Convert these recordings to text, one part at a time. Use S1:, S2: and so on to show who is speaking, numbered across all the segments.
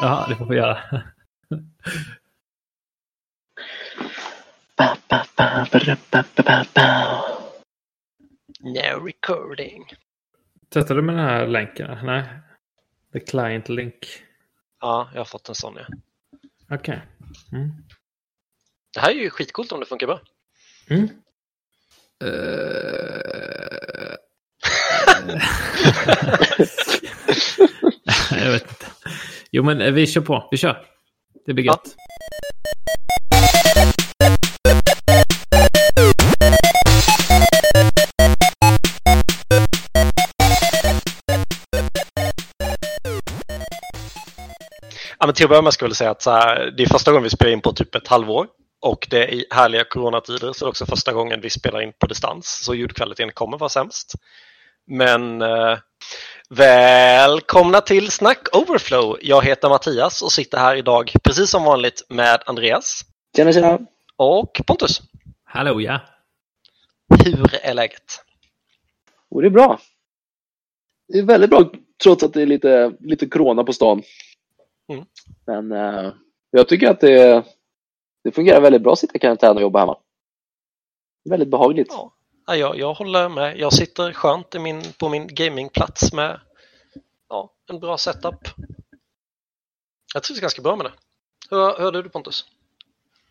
S1: Ja, det får vi göra.
S2: Ba, ba, ba, ba, ba, ba, ba, ba.
S3: No recording.
S1: Testar du med den här länken? Nej. The client link.
S3: Ja, jag har fått en sån ja.
S1: Okej. Mm.
S3: Det här är ju skitcoolt om det funkar bra.
S1: Mm. Eh, jag vet inte. Jo, men eh, vi kör på. Vi kör. Det blir gött.
S3: Ja, men till att börja med skulle jag säga att så här, det är första gången vi spelar in på typ ett halvår och det är i härliga coronatider så det är också första gången vi spelar in på distans så ljudkvaliteten kommer vara sämst. Men eh, välkomna till Snack Overflow. Jag heter Mattias och sitter här idag precis som vanligt med Andreas
S2: Tjena, tjena.
S3: och Pontus.
S1: Hallå, ja.
S3: Hur är läget?
S2: Och det är bra. Det är väldigt bra trots att det är lite, lite corona på stan.
S3: Mm.
S2: Men eh, jag tycker att det, det fungerar väldigt bra att sitta i karantän och jobba hemma. Väldigt behagligt.
S3: Ja, ja, jag, jag håller med. Jag sitter skönt i min, på min gamingplats med ja, en bra setup. Jag trivs ganska bra med det. Hur, hur är du Pontus?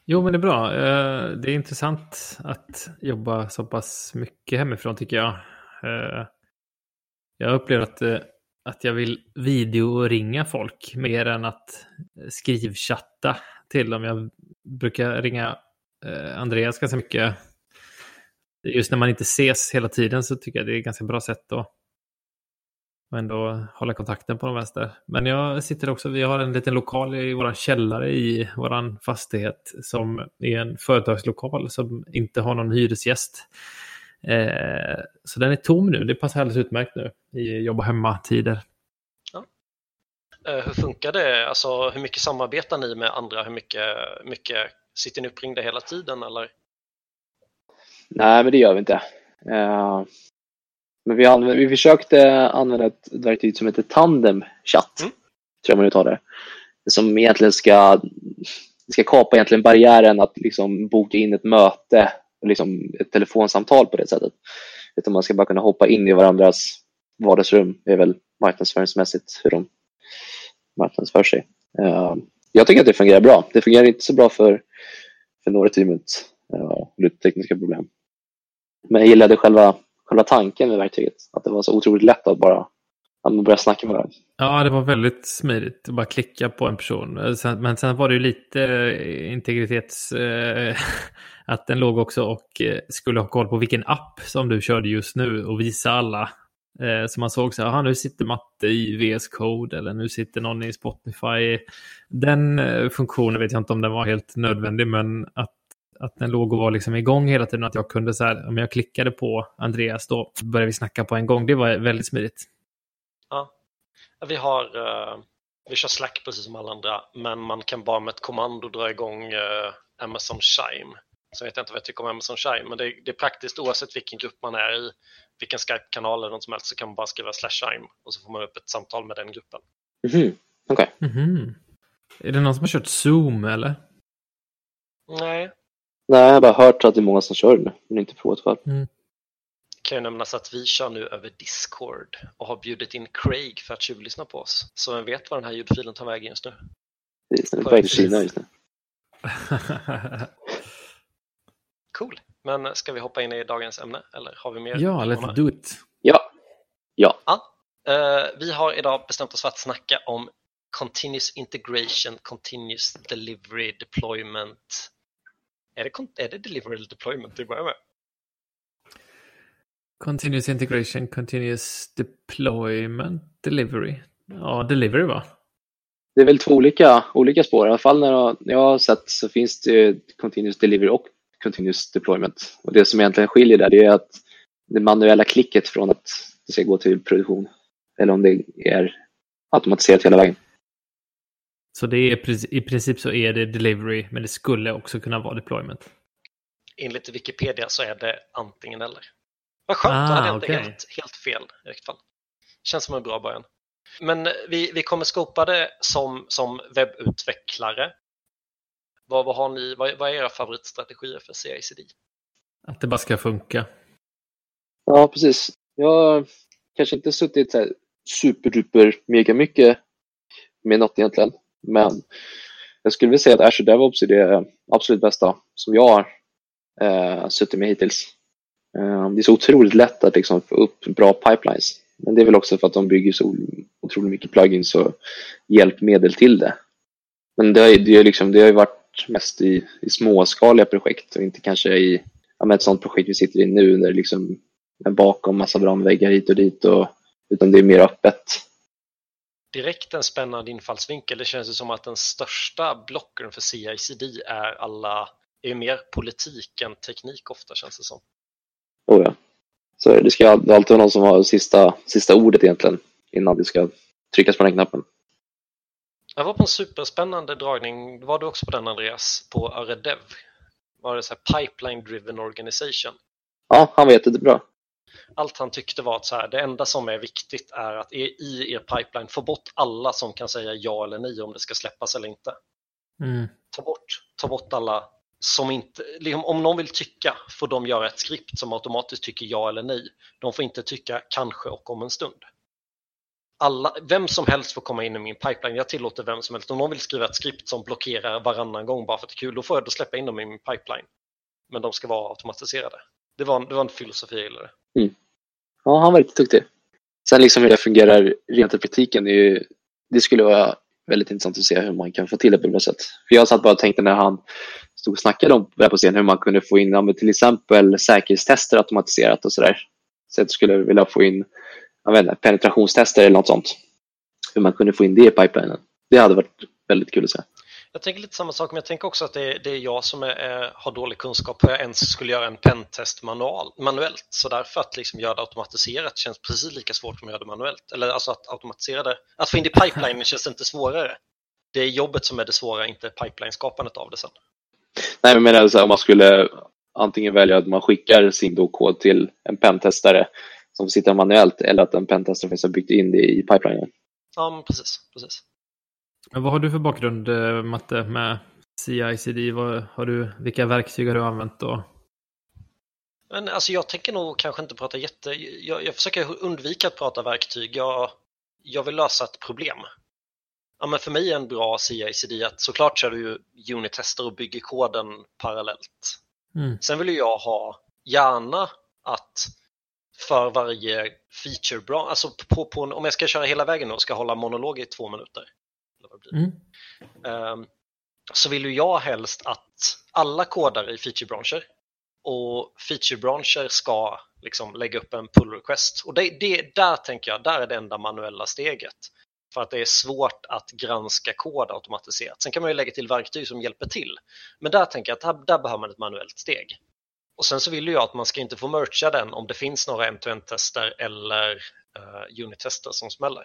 S1: Jo, men det är bra. Eh, det är intressant att jobba så pass mycket hemifrån tycker jag. Eh, jag upplever att, eh, att jag vill videoringa folk mer än att skrivchatta till dem. Jag brukar ringa Andreas ganska mycket. Just när man inte ses hela tiden så tycker jag det är ett ganska bra sätt att och ändå hålla kontakten på de vänster. Men jag sitter också, vi har en liten lokal i vår källare i vår fastighet som är en företagslokal som inte har någon hyresgäst. Eh, så den är tom nu, det passar alldeles utmärkt nu i jobba hemma-tider.
S3: Eh, Hur funkar det? Alltså, hur mycket samarbetar ni med andra? Hur mycket, mycket sitter ni uppringda hela tiden eller?
S2: Nej, men det gör vi inte. Eh, men vi, använder, vi försökte använda ett verktyg som heter Tandem Chat.
S3: Mm.
S2: Tror jag man uttalar det. Som egentligen ska, ska kapa egentligen barriären att liksom boka in ett möte, liksom ett telefonsamtal på det sättet. Utan man ska bara kunna hoppa in i varandras vardagsrum. Det är väl marknadsföringsmässigt hur de marknadsför sig. Eh, jag tycker att det fungerar bra. Det fungerar inte så bra för, för några teamet. Uh, lite tekniska problem. Men jag gillade själva, själva tanken med verktyget. Att det var så otroligt lätt att bara att man börja snacka med varandra.
S1: Ja, det var väldigt smidigt att bara klicka på en person. Men sen var det ju lite eh, integritets... Eh, att den låg också och eh, skulle ha koll på vilken app som du körde just nu och visa alla. Så man såg så här, nu sitter Matte i VS Code eller nu sitter någon i Spotify. Den funktionen vet jag inte om den var helt nödvändig, men att, att den låg och var liksom igång hela tiden. Att jag kunde så här, om jag klickade på Andreas då började vi snacka på en gång. Det var väldigt smidigt.
S3: Ja. Vi har eh, vi kör Slack precis som alla andra, men man kan bara med ett kommando dra igång eh, Amazon Chime. Så jag vet inte vad jag tycker om Amazon Chime, men det är, det är praktiskt oavsett vilken grupp man är i, vilken Skype-kanal eller något som helst så kan man bara skriva slash Chime och så får man upp ett samtal med den gruppen.
S2: Mhm. Okej.
S1: Mhm. Är det någon som har kört Zoom eller?
S3: Nej,
S2: Nej, jag har bara hört att det är många som kör det nu, men inte provat själv.
S3: kan ju nämnas att vi kör nu över Discord och har bjudit in Craig för att tjuvlyssna på oss. Så vem vet var den här ljudfilen tar vägen just nu.
S2: Det är på väg till Kina just nu.
S3: Cool, men ska vi hoppa in i dagens ämne eller har vi mer?
S1: ja, let's do it.
S2: Ja. Ja.
S3: Eh, vi har idag bestämt oss för att snacka om Continuous Integration, Continuous Delivery, Deployment. Är det, är det Delivery eller Deployment till att börja med?
S1: Continuous integration, continuous deployment, delivery. Ja, delivery va?
S2: Det är väl två olika, olika spår. I alla fall när jag, när jag har sett så finns det Continuous Delivery och Continuous Deployment. Och det som egentligen skiljer där det är att det manuella klicket från att det ska gå till produktion. Eller om det är automatiserat hela vägen.
S1: Så det är i princip så är det delivery, men det skulle också kunna vara deployment.
S3: Enligt Wikipedia så är det antingen eller. Vad skönt,
S1: Ah,
S3: då hade jag inte
S1: okej.
S3: helt, helt fel i vilket fall. Känns som en bra början. Men vi, vi kommer skopa det som, som webbutvecklare. Vad, vad, har ni, vad, vad är era favoritstrategier för CICD?
S1: Att det bara ska funka.
S2: Ja, precis. Jag har kanske inte suttit så här superduper mega mycket med något egentligen, men jag skulle vilja säga att Azure DevOps är det absolut bästa som jag har eh, suttit med hittills. Eh, det är så otroligt lätt att liksom få upp bra pipelines. Men det är väl också för att de bygger så otroligt mycket plugins och hjälpmedel till det. Men det har, det har, liksom, det har ju varit mest i, i småskaliga projekt och inte kanske i ja, ett sånt projekt vi sitter i nu där det liksom är bakom massa brandväggar hit och dit och, utan det är mer öppet.
S3: Direkt en spännande infallsvinkel. Det känns som att den största blocken för CICD är alla är mer politik än teknik ofta känns det som.
S2: Oh ja. Så det ska alltid vara någon som har sista, sista ordet egentligen innan det ska tryckas på den knappen.
S3: Jag var på en superspännande dragning, var du också på den Andreas, på Aredev? Var det så pipeline driven organization?
S2: Ja, han vet det bra.
S3: Allt han tyckte var att så här, det enda som är viktigt är att i er pipeline få bort alla som kan säga ja eller nej om det ska släppas eller inte.
S1: Mm.
S3: Ta, bort, ta bort alla som inte, liksom, om någon vill tycka får de göra ett skript som automatiskt tycker ja eller nej. De får inte tycka kanske och om en stund. Alla, vem som helst får komma in i min pipeline. Jag tillåter vem som helst. Om någon vill skriva ett skript som blockerar varannan gång bara för att det är kul, då får jag då släppa in dem i min pipeline. Men de ska vara automatiserade. Det var, det var en filosofi jag gillade.
S2: Mm. Ja, han var riktigt duktig. Sen liksom hur det fungerar rent i praktiken, det, det skulle vara väldigt intressant att se hur man kan få till det på ett bra sätt. För jag satt bara och tänkte när han stod och snackade om det på scen hur man kunde få in till exempel säkerhetstester automatiserat och sådär. Så jag skulle vilja få in jag vet inte, penetrationstester eller något sånt. Hur man kunde få in det i pipelinen. Det hade varit väldigt kul att se.
S3: Jag tänker lite samma sak, men jag tänker också att det är, det är jag som är, har dålig kunskap hur jag ens skulle göra en pentest manual, manuellt. Så därför att liksom göra det automatiserat känns precis lika svårt som att göra det manuellt. Eller alltså att automatisera det. Att få in det i pipeline känns inte svårare. Det är jobbet som är det svåra, inte pipeline-skapandet av det sen.
S2: Nej, men alltså, om man skulle antingen välja att man skickar sin kod till en pentestare som sitter manuellt eller att en pentester faktiskt har byggt in det i pipelinen.
S3: Ja, precis. precis.
S1: Men vad har du för bakgrund, eh, Matte, med CI/CD? Vad har du, vilka verktyg har du använt då?
S3: Men alltså jag tänker nog kanske inte prata jätte... Jag, jag försöker undvika att prata verktyg. Jag, jag vill lösa ett problem. Ja, men för mig är en bra CI/CD att såklart kör du ju unit-tester och bygger koden parallellt. Mm. Sen vill jag ha gärna att för varje feature alltså på, på, om jag ska köra hela vägen och ska hålla monolog i två minuter, Mm. Um, så vill ju jag helst att alla kodare i featurebranscher och featurebranscher ska liksom lägga upp en pull request. Och det, det, där tänker jag, där är det enda manuella steget. För att det är svårt att granska kod automatiserat. Sen kan man ju lägga till verktyg som hjälper till. Men där tänker jag att där, där behöver man ett manuellt steg. Och sen så vill jag att man ska inte få mercha den om det finns några end-to-end-tester eller uh, unit-tester som smäller.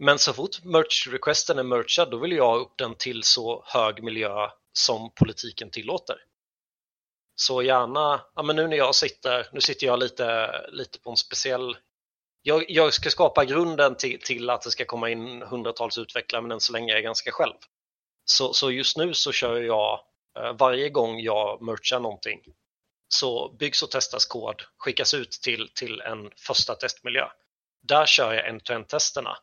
S3: Men så fort merch-requesten är merchad då vill jag ha upp den till så hög miljö som politiken tillåter. Så gärna, ja men nu när jag sitter, nu sitter jag lite, lite på en speciell jag, jag ska skapa grunden till, till, att det ska komma in hundratals utvecklare men än så länge är jag ganska själv. Så, så just nu så kör jag eh, varje gång jag merchar någonting så byggs och testas kod, skickas ut till, till en första testmiljö. Där kör jag end-to-end-testerna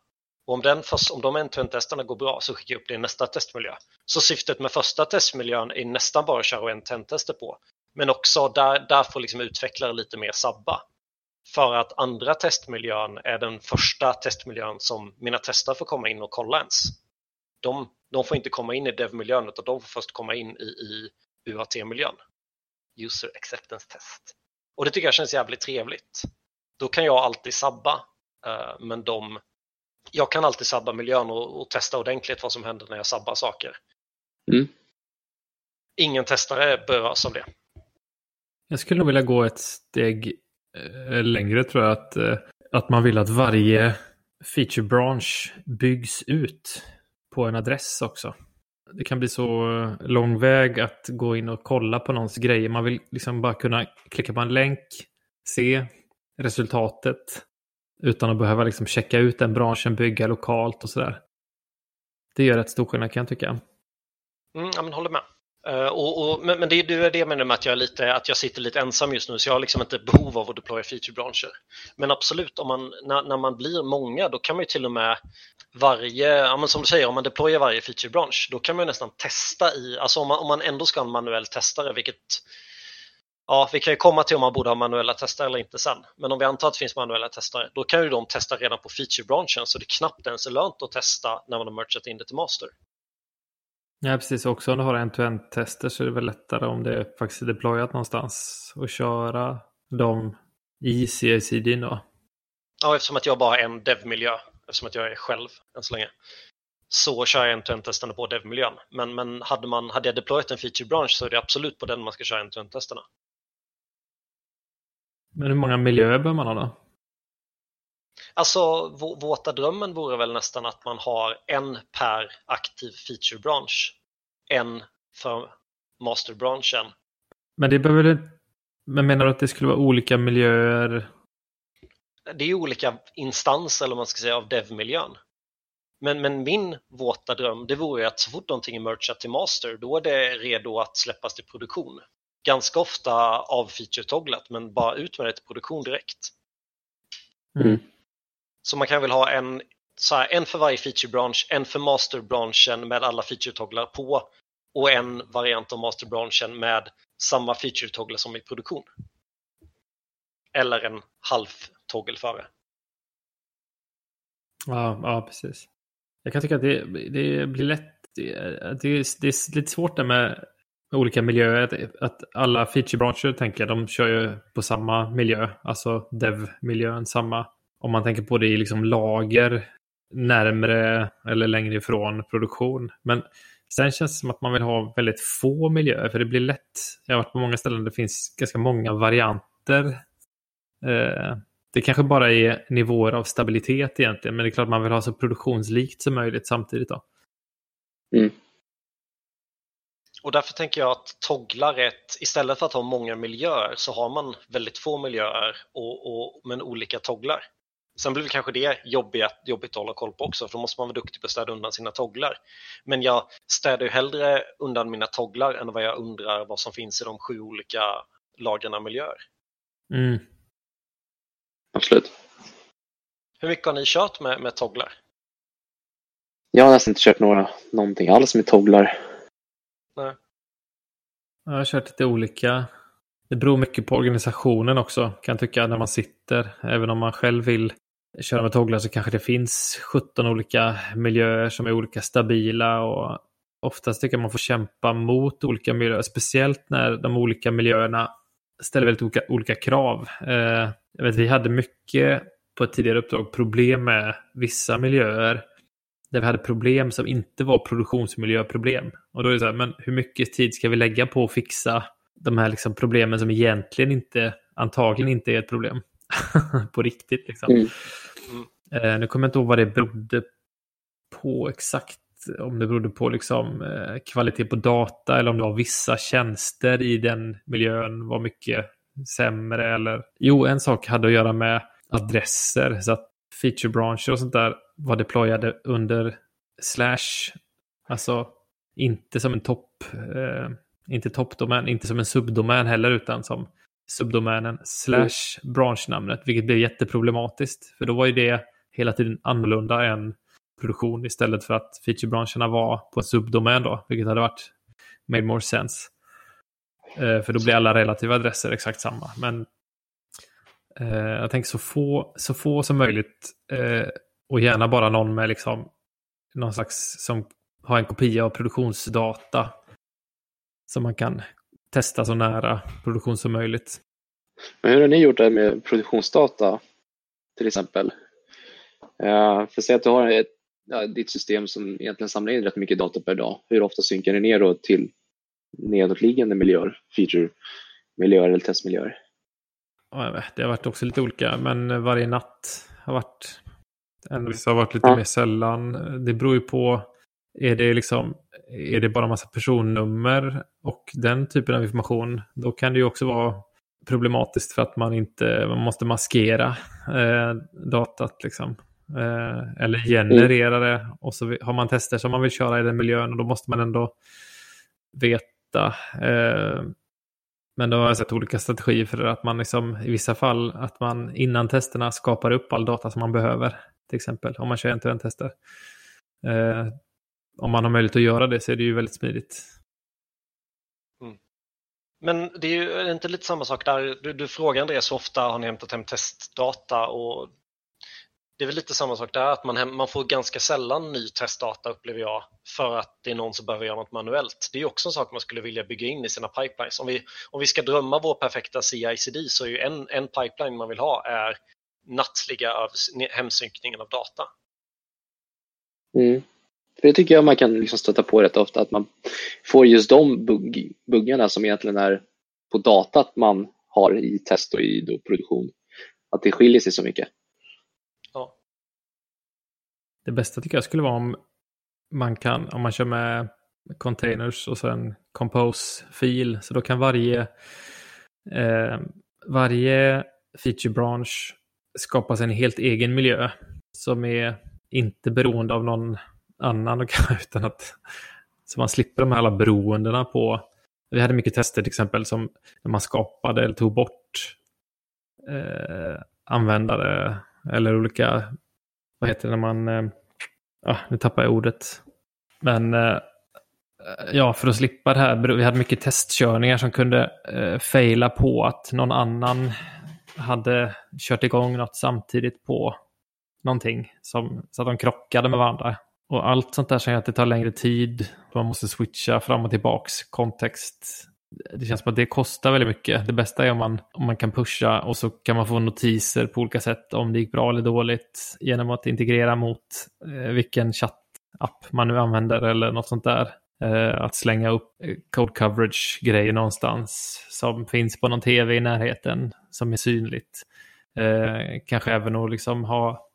S3: och om, den, om de end-to-end-testerna går bra så skickar jag upp det i nästa testmiljö. Så syftet med första testmiljön är nästan bara att köra end-to-end-tester på. Men också där, där får liksom utvecklare lite mer sabba. För att andra testmiljön är den första testmiljön som mina testare får komma in och kolla ens. De, de får inte komma in i dev-miljön utan de får först komma in i, i UAT-miljön. User Acceptance Test. Och det tycker jag känns jävligt trevligt. Då kan jag alltid sabba, eh, men de jag kan alltid sabba miljön och, och, testa ordentligt vad som händer när jag sabbar saker. Mm. Ingen testare berörs av det.
S1: Jag skulle nog vilja gå ett steg eh, längre tror jag. Att, eh, att man vill att varje feature branch byggs ut på en adress också. Det kan bli så lång väg att gå in och kolla på någons grejer. Man vill liksom bara kunna klicka på en länk, se resultatet utan att behöva liksom checka ut den branschen, bygga lokalt och sådär. Det gör rätt stor skillnad kan jag tycka.
S3: Mm, ja, men håller med. Uh, och, och, men, men det, det är det jag menar med att jag, är lite, att jag sitter lite ensam just nu så jag har liksom inte behov av att deploya featurebranscher. Men absolut, om man, när, när, man blir många då kan man ju till och med varje, ja, men som du säger, om man deployar varje featurebransch då kan man ju nästan testa i, alltså om man, om man ändå ska ha en manuell testare, vilket Ja, vi kan ju komma till om man borde ha manuella testare eller inte sen. Men om vi antar att det finns manuella testare, då kan ju de testa redan på featurebranschen så det knappt ens är lönt att testa när man har merchat in det till master.
S1: Ja, precis. Också om du har en-to-end tester så är det väl lättare om det är faktiskt är deployat någonstans och köra dem i CICD då.
S3: Ja, eftersom att jag bara har en dev-miljö, eftersom att jag är själv än så länge, så kör jag en-to-end testande på dev-miljön. Men, men hade, man, hade jag deployat en feature-bransch så är det absolut på den man ska köra en-to-end testerna.
S1: Men hur många miljöer bör man ha då?
S3: Alltså våta drömmen vore väl nästan att man har en per aktiv feature-bransch. En för masterbranschen.
S1: Men det behöver Men menar du att det skulle vara olika miljöer?
S3: Det är olika instanser, eller man ska säga, av dev-miljön. Men, men min våta dröm, det vore att så fort någonting är merchat till master, då är det redo att släppas till produktion. Ganska ofta av feature-togglat, men bara ut med det till produktion direkt.
S2: Mm.
S3: Så man kan väl ha en, så här, en för varje featurebransch, en för masterbranschen med alla feature-togglar på och en variant av masterbranschen med samma feature-togglar som i produktion. Eller en halv toggle före.
S1: Ja, ja, precis. Jag kan tycka att det, det blir lätt. Det, det, det är lite svårt där med olika miljöer. Att, alla alla featurebranscher tänker jag, de kör ju på samma miljö. Alltså dev-miljön, samma om man tänker på det i liksom lager närmre eller längre ifrån produktion. Men sen känns det som att man vill ha väldigt få miljöer för det blir lätt. Jag har varit på många ställen där det finns ganska många varianter. Eh, det kanske bara är nivåer av stabilitet egentligen, men det är klart man vill ha så produktionslikt som möjligt samtidigt. Då.
S2: Mm.
S3: Och därför tänker jag att togglar ett, istället för att ha många miljöer så har man väldigt få miljöer och, och, men olika togglar. Sen blir det kanske det jobbigt, jobbigt att hålla koll på också, för då måste man vara duktig på att städa undan sina togglar. Men jag städar ju hellre undan mina togglar än vad jag undrar vad som finns i de sju olika lagren av miljöer.
S1: Mm.
S2: Absolut.
S3: Hur mycket har ni kört med, med togglar?
S2: Jag har nästan inte kört några, någonting alls med togglar.
S3: Nej.
S1: Jag har kört lite olika det beror mycket på organisationen också kan jag tycka när man sitter. Även om man själv vill köra med tåglar så kanske det finns 17 olika miljöer som är olika stabila och oftast tycker jag man får kämpa mot olika miljöer. Speciellt när de olika miljöerna ställer väldigt olika, olika krav. Eh, jag vet, vi hade mycket på ett tidigare uppdrag problem med vissa miljöer där vi hade problem som inte var produktionsmiljöproblem. Och då är det så här, men hur mycket tid ska vi lägga på att fixa de här liksom problemen som egentligen inte, antagligen inte är ett problem på riktigt. Liksom. Mm. Eh, nu kommer jag inte ihåg vad det berodde på exakt. Om det berodde på liksom, eh, kvalitet på data eller om det var vissa tjänster i den miljön var mycket sämre. Eller... Jo, en sak hade att göra med adresser. Så att featurebranscher och sånt där var deployade under slash. Alltså inte som en topp. Eh, inte toppdomän, inte som en subdomän heller, utan som subdomänen slash branschnamnet, vilket blev jätteproblematiskt. För då var ju det hela tiden annorlunda än produktion istället för att featurebranscherna var på en subdomän då, vilket hade varit made more sense. Eh, för då blir alla relativa adresser exakt samma. Men eh, jag tänker så få, så få som möjligt eh, och gärna bara någon med liksom någon slags som har en kopia av produktionsdata som man kan testa så nära produktion som möjligt.
S2: Men hur har ni gjort det med produktionsdata till exempel? Eh, för säg att du har ett, ja, ditt system som egentligen samlar in rätt mycket data per dag. Hur ofta synkar ni ner då till nedåtliggande miljöer, feature-miljöer eller testmiljöer?
S1: Det har varit också lite olika, men varje natt har varit Vissa har varit lite ja. mer sällan. Det beror ju på är det, liksom, är det bara massa personnummer och den typen av information, då kan det ju också vara problematiskt för att man inte man måste maskera eh, datat. Liksom. Eh, eller generera det. Och så har man tester som man vill köra i den miljön och då måste man ändå veta. Eh, men då har jag sett olika strategier för att man liksom, i vissa fall att man innan testerna skapar upp all data som man behöver. Till exempel om man kör en till tester eh, Om man har möjlighet att göra det så är det ju väldigt smidigt.
S3: Mm. Men det är ju inte lite samma sak där. Du, du frågar Andreas hur ofta har ni hämtat hem testdata och det är väl lite samma sak där, att man, man får ganska sällan ny testdata upplever jag för att det är någon som behöver göra något manuellt. Det är också en sak man skulle vilja bygga in i sina pipelines. Om vi, om vi ska drömma vår perfekta CICD så är ju en, en pipeline man vill ha är nattliga hemsynkningen av data.
S2: Mm. För det tycker jag man kan liksom stöta på rätt ofta, att man får just de bugg, buggarna som egentligen är på datat man har i test och i produktion. Att det skiljer sig så mycket.
S1: Det bästa tycker jag skulle vara om man kan, om man kör med containers och sen compose-fil, så då kan varje, eh, varje feature branch skapa en helt egen miljö som är inte beroende av någon annan utan att så man slipper de här alla beroendena på vi hade mycket tester till exempel som när man skapade eller tog bort eh, användare eller olika vad heter det när man, eh, ja, nu tappar jag ordet. Men eh, ja, för att slippa det här, vi hade mycket testkörningar som kunde eh, faila på att någon annan hade kört igång något samtidigt på någonting som, så att de krockade med varandra. Och allt sånt där som gör att det tar längre tid, man måste switcha fram och tillbaks kontext det känns som att det kostar väldigt mycket. Det bästa är om man, om man kan pusha och så kan man få notiser på olika sätt om det gick bra eller dåligt genom att integrera mot eh, vilken chattapp man nu använder eller något sånt där. Eh, att slänga upp eh, code coverage-grejer någonstans som finns på någon tv i närheten som är synligt. Eh, kanske även att liksom ha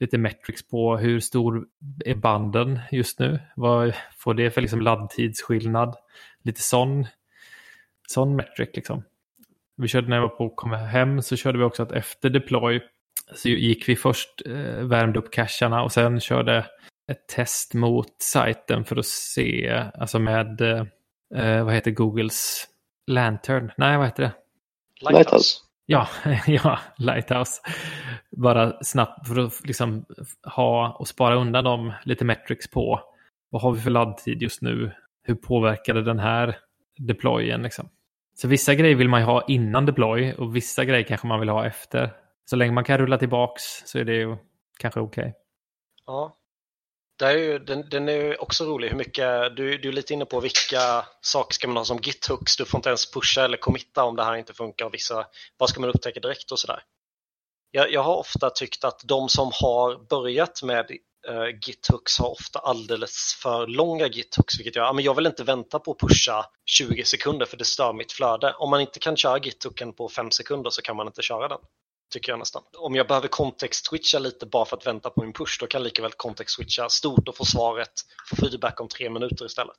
S1: lite metrics på hur stor är banden just nu? Vad får det för liksom laddtidsskillnad? Lite sån sån metric liksom. Vi körde när jag var på att komma hem så körde vi också att efter deploy så gick vi först, eh, värmde upp cacherna och sen körde ett test mot sajten för att se, alltså med, eh, vad heter Googles Lantern? Nej, vad heter det?
S2: Lighthouse.
S1: Ja, ja, Lighthouse. Bara snabbt för att liksom ha och spara undan dem lite metrics på vad har vi för laddtid just nu? Hur påverkade den här deployen liksom? Så vissa grejer vill man ju ha innan deploy och vissa grejer kanske man vill ha efter. Så länge man kan rulla tillbaks så är det ju kanske okej. Okay.
S3: Ja, det är ju, den, den är också rolig. Hur mycket, du, du är lite inne på vilka saker ska man ha som githooks. Du får inte ens pusha eller committa om det här inte funkar. Och vissa, vad ska man upptäcka direkt och sådär. Jag, jag har ofta tyckt att de som har börjat med uh, githooks har ofta alldeles för långa githooks, vilket gör att jag vill inte vänta på att pusha 20 sekunder för det stör mitt flöde. Om man inte kan köra githooken på 5 sekunder så kan man inte köra den. Tycker jag nästan. Om jag behöver kontext-switcha lite bara för att vänta på min push, då kan jag lika väl kontext-switcha stort och få svaret, få feedback om tre minuter istället.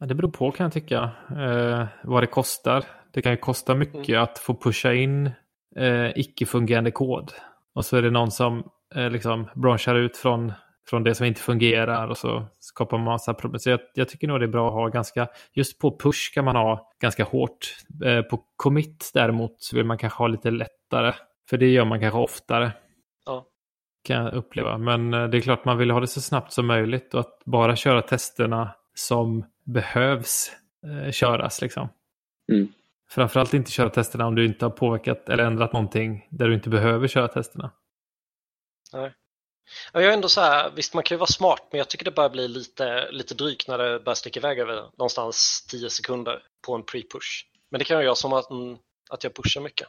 S1: Ja, det beror på kan jag tycka, eh, vad det kostar. Det kan ju kosta mycket mm. att få pusha in eh, icke-fungerande kod. Och så är det någon som eh, liksom branchar ut från, från det som inte fungerar och så skapar man massa problem. Så jag, jag, tycker nog det är bra att ha ganska, just på push kan man ha ganska hårt. Eh, på commit däremot så vill man kanske ha lite lättare, för det gör man kanske oftare.
S3: Ja.
S1: Kan jag uppleva, men eh, det är klart man vill ha det så snabbt som möjligt och att bara köra testerna som behövs eh, köras liksom.
S2: Mm.
S1: Framförallt inte köra testerna om du inte har påverkat eller ändrat någonting där du inte behöver köra testerna.
S3: Nej. Jag är ändå så här, visst man kan ju vara smart men jag tycker det börjar bli lite, lite drygt när det börjar sticka iväg över någonstans 10 sekunder på en pre-push. Men det kan jag göra som att, mm, att jag pushar mycket.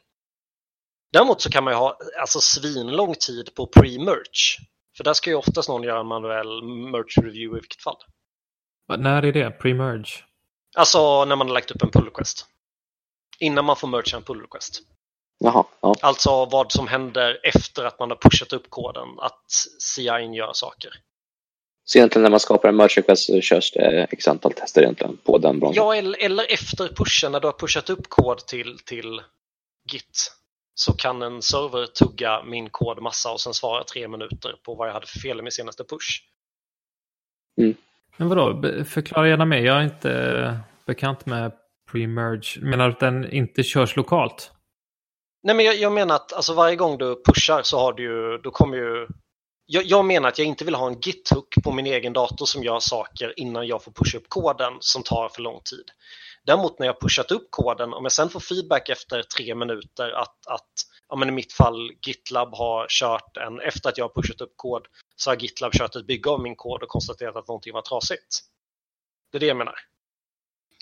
S3: Däremot så kan man ju ha alltså svinlång tid på pre-merge. För där ska ju oftast någon göra en manuell merge review i vilket fall.
S1: När är det? Pre-merge?
S3: Alltså när man har lagt upp en pull request. Innan man får merge en pull request.
S2: Jaha, ja.
S3: Alltså vad som händer efter att man har pushat upp koden, att CIn gör saker.
S2: Så egentligen när man skapar en merge request så körs det x antal tester egentligen på den branschen?
S3: Ja, eller, eller efter pushen, när du har pushat upp kod till, till Git så kan en server tugga min kod massa och sen svara tre minuter på vad jag hade för fel i min senaste push.
S1: Mm. Men vadå, förklara gärna mer. Jag är inte bekant med pre-merge. Menar du att den inte körs lokalt?
S3: Nej, men jag, jag, menar att alltså, varje gång du pushar så har du ju, då kommer ju... Jag, jag menar att jag inte vill ha en git-hook på min egen dator som gör saker innan jag får pusha upp koden som tar för lång tid. Däremot när jag pushat upp koden, om jag sen får feedback efter tre minuter att, att ja, men i mitt fall GitLab har kört en, efter att jag har pushat upp kod, så har GitLab kört ett bygge av min kod och konstaterat att någonting var trasigt. Det är det jag menar.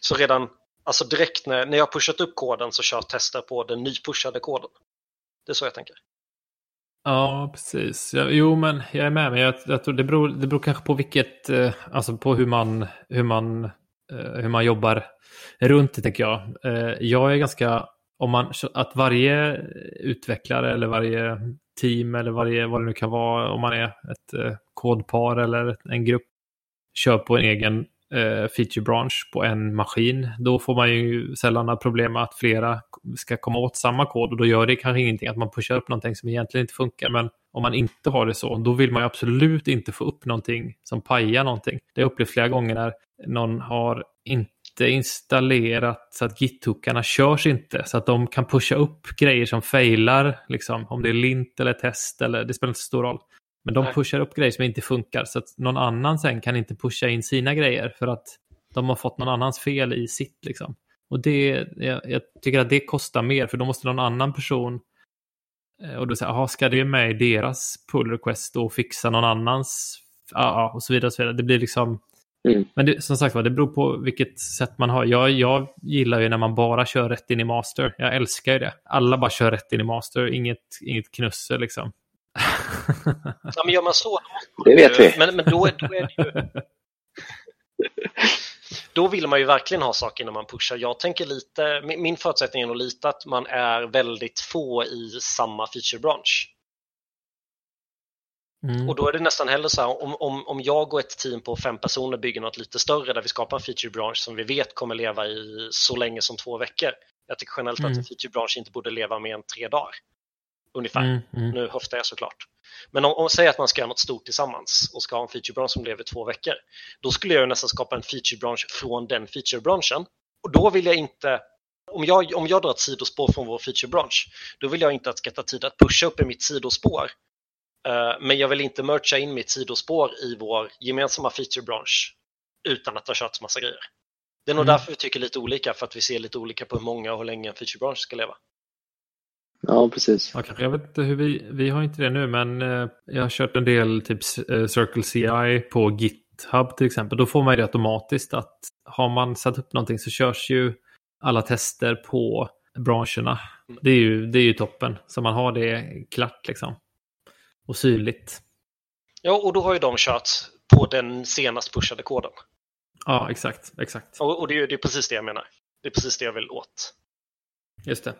S3: Så redan Alltså direkt när, när jag pushat upp koden så kör tester på den nypushade koden. Det är så jag tänker.
S1: Ja, precis. Ja, jo, men jag är med. Men jag, jag tror det beror, det beror kanske på vilket, eh, alltså på hur man, hur man, eh, hur man jobbar runt det, tänker jag. Eh, jag är ganska, om man, att varje utvecklare eller varje team eller varje, vad det nu kan vara, om man är ett eh, kodpar eller en grupp, kör på en egen eh, featurebransch på en maskin, då får man ju sällan några problem med att flera ska komma åt samma kod och då gör det kanske ingenting att man pushar upp någonting som egentligen inte funkar. Men om man inte har det så, då vill man ju absolut inte få upp någonting som pajar någonting. Det har jag upplevt flera gånger när någon har inte installerat så att githookarna körs inte så att de kan pusha upp grejer som failar, liksom, om det är lint eller test eller det spelar inte så stor roll. Men de pushar upp grejer som inte funkar så att någon annan sen kan inte pusha in sina grejer för att de har fått någon annans fel i sitt. Liksom. Och det, jag, jag tycker att det kostar mer för då måste någon annan person eh, och då säger jag, ska det med i deras pull request och fixa någon annans ja, och så vidare. Och så vidare. Det blir liksom Mm. Men det, som sagt var, det beror på vilket sätt man har. Jag, jag gillar ju när man bara kör rätt in i master. Jag älskar ju det. Alla bara kör rätt in i master, inget, inget knussel liksom
S3: ja, men gör man så,
S2: det vet vi.
S3: Men, men då, då är det ju... Då vill man ju verkligen ha saker innan man pushar. Jag tänker lite, min förutsättning är nog lite att man är väldigt få i samma featurebransch. Mm. Och då är det nästan hellre så här, om, om, om jag och ett team på fem personer bygger något lite större där vi skapar en featurebransch som vi vet kommer leva i så länge som två veckor. Jag tycker generellt mm. att en featurebransch inte borde leva mer än tre dagar ungefär. Mm, mm. Nu höftar jag såklart. Men om, om säger att man ska göra något stort tillsammans och ska ha en featurebransch som lever två veckor, då skulle jag nästan skapa en featurebransch från den featurebranschen. Och då vill jag inte, om jag, om jag drar ett sidospår från vår featurebransch, då vill jag inte att det ska ta tid att pusha upp i mitt sidospår. Uh, men jag vill inte mercha in mitt sidospår i vår gemensamma featurebransch utan att ha kört massa grejer. Det är nog mm. därför vi tycker lite olika, för att vi ser lite olika på hur många och hur länge en featurebransch ska leva.
S2: Ja, precis.
S1: Ja, kanske. Jag vet inte hur vi, vi har inte det nu, men eh, jag har kört en del typ eh, Circle CI på GitHub till exempel. Då får man det automatiskt att har man satt upp någonting så körs ju alla tester på branscherna. Det är ju, det är ju toppen, så man har det klart liksom. Och synligt.
S3: Ja, och då har ju de kört på den senast pushade koden.
S1: Ja, exakt. exakt.
S3: Och, och det, är, det är precis det jag menar. Det är precis det jag vill åt.
S1: Just det.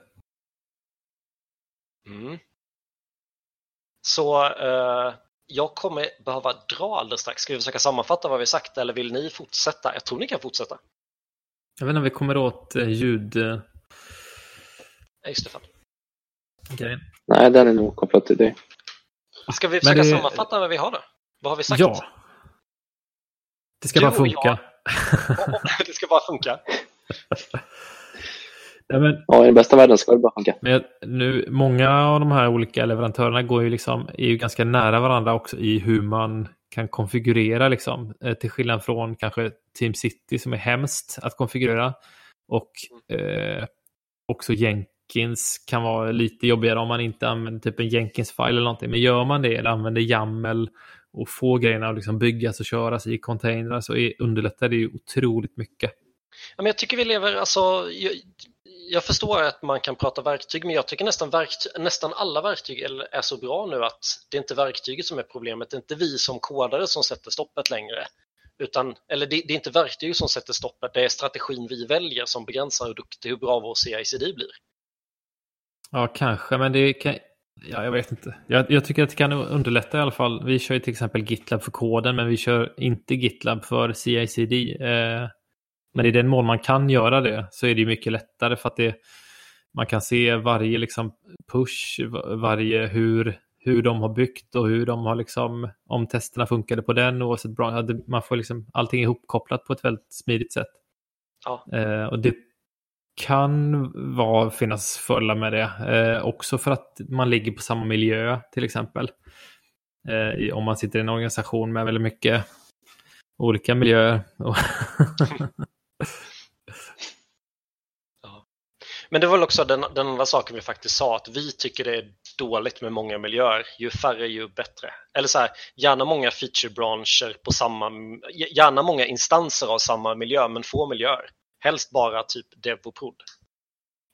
S3: Mm. Så eh, jag kommer behöva dra alldeles strax. Ska vi försöka sammanfatta vad vi sagt eller vill ni fortsätta? Jag tror ni kan fortsätta.
S1: Jag vet inte om vi kommer åt eh, ljud...
S3: Ja, just det. Fan.
S2: Okay. Nej, den är nog kopplad till dig.
S3: Ska vi försöka det... sammanfatta vad vi har då? Vad har vi sagt?
S1: Ja. Det ska du bara funka.
S3: det ska bara funka.
S2: Ja, men, ja, i den bästa världen ska det bara funka.
S1: Men nu, många av de här olika leverantörerna går ju liksom, är ju ganska nära varandra också i hur man kan konfigurera liksom. Eh, till skillnad från kanske Team City som är hemskt att konfigurera. Och eh, också Jenkins kan vara lite jobbigare om man inte använder typ en Jenkins-file eller någonting. Men gör man det eller använder YAML och får grejerna att liksom byggas och köras i containrar så är, underlättar det ju otroligt mycket.
S3: Ja, men jag tycker vi lever, alltså, jag förstår att man kan prata verktyg, men jag tycker nästan, verktyg, nästan alla verktyg är så bra nu att det är inte verktyget som är problemet. Det är inte vi som kodare som sätter stoppet längre. Utan, eller det, det är inte verktyget som sätter stoppet, det är strategin vi väljer som begränsar hur duktig, hur bra vår CICD blir.
S1: Ja, kanske, men det kan... Ja, jag vet inte. Jag, jag, tycker att det kan underlätta i alla fall. Vi kör ju till exempel GitLab för koden, men vi kör inte GitLab för CICD. Eh, men i den mån man kan göra det så är det mycket lättare för att det, man kan se varje liksom push, varje hur, hur de har byggt och hur de har liksom, om testerna funkade på den oavsett bra, man får liksom allting ihopkopplat på ett väldigt smidigt sätt.
S3: Ja.
S1: Eh, och det kan vara, finnas fördelar med det. Eh, också för att man ligger på samma miljö till exempel. Eh, om man sitter i en organisation med väldigt mycket olika miljöer.
S3: ja. Men det var väl också den, den andra saken vi faktiskt sa, att vi tycker det är dåligt med många miljöer. Ju färre ju bättre. Eller så här, gärna många feature-branscher på samma, gärna många instanser av samma miljö, men få miljöer. Helst bara typ dev och prod.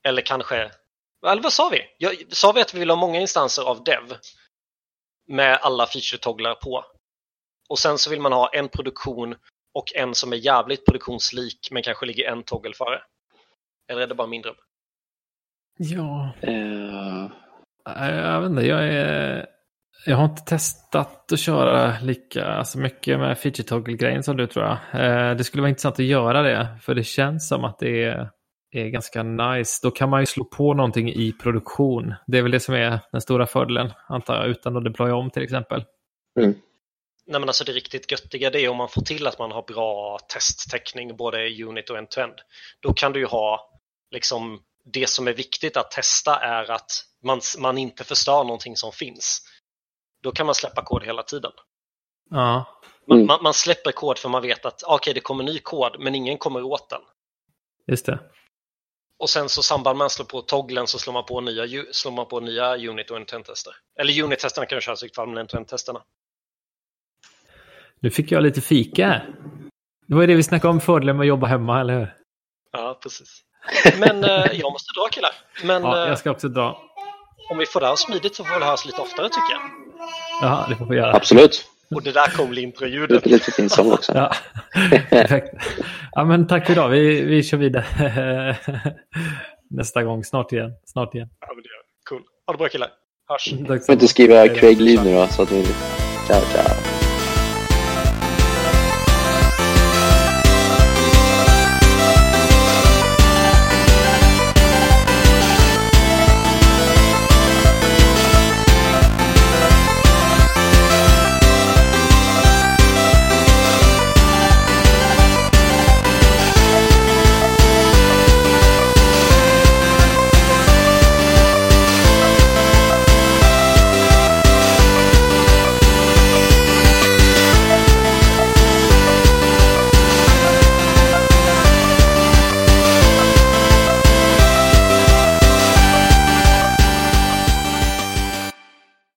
S3: Eller kanske, eller vad sa vi? Jag, sa vi att vi vill ha många instanser av dev med alla feature-togglar på? Och sen så vill man ha en produktion och en som är jävligt produktionslik men kanske ligger en toggle före. Eller är det bara min dröm?
S1: Ja.
S2: Uh...
S1: Jag vet inte, jag är... Jag har inte testat att köra lika alltså mycket med feature toggle-grejen som du tror jag. Eh, det skulle vara intressant att göra det, för det känns som att det är, är ganska nice. Då kan man ju slå på någonting i produktion. Det är väl det som är den stora fördelen, antar jag, utan att deploya om till exempel.
S2: Mm.
S3: Nej, men alltså det riktigt göttiga det är om man får till att man har bra testtäckning både unit och end-to-end. Då kan du ju ha liksom det som är viktigt att testa är att man, man inte förstör någonting som finns. Då kan man släppa kod hela tiden.
S1: Ja.
S3: Man, man, man släpper kod för man vet att okay, det kommer ny kod men ingen kommer åt den.
S1: Just det.
S3: Och sen så samband med att slå på togglen så slår man på nya, slår man på nya unit och end-to-end-tester. Eller unit-testerna kan du köra i vilket fall, men end-to-end-testerna.
S1: Nu fick jag lite fika. Det var ju det vi snackade om, fördelen med att jobba hemma, eller hur?
S3: Ja, precis. Men eh, jag måste dra killar. Men,
S1: ja,
S3: eh,
S1: jag ska också dra.
S3: Om vi får det här smidigt så får vi höras lite oftare tycker jag.
S1: Ja, det får vi göra.
S2: Absolut.
S3: Och det där kommer bli introljudet.
S2: Lite, lite fin sång också.
S1: ja, perfekt. Ja, men tack för idag. Vi, vi kör vidare nästa gång. Snart igen. Snart igen.
S3: Ja, men det är cool. Ha det bra killar. Hörs.
S1: Tack
S2: får inte skriva Craig Lee nu då, så att vi... Ciao, ciao.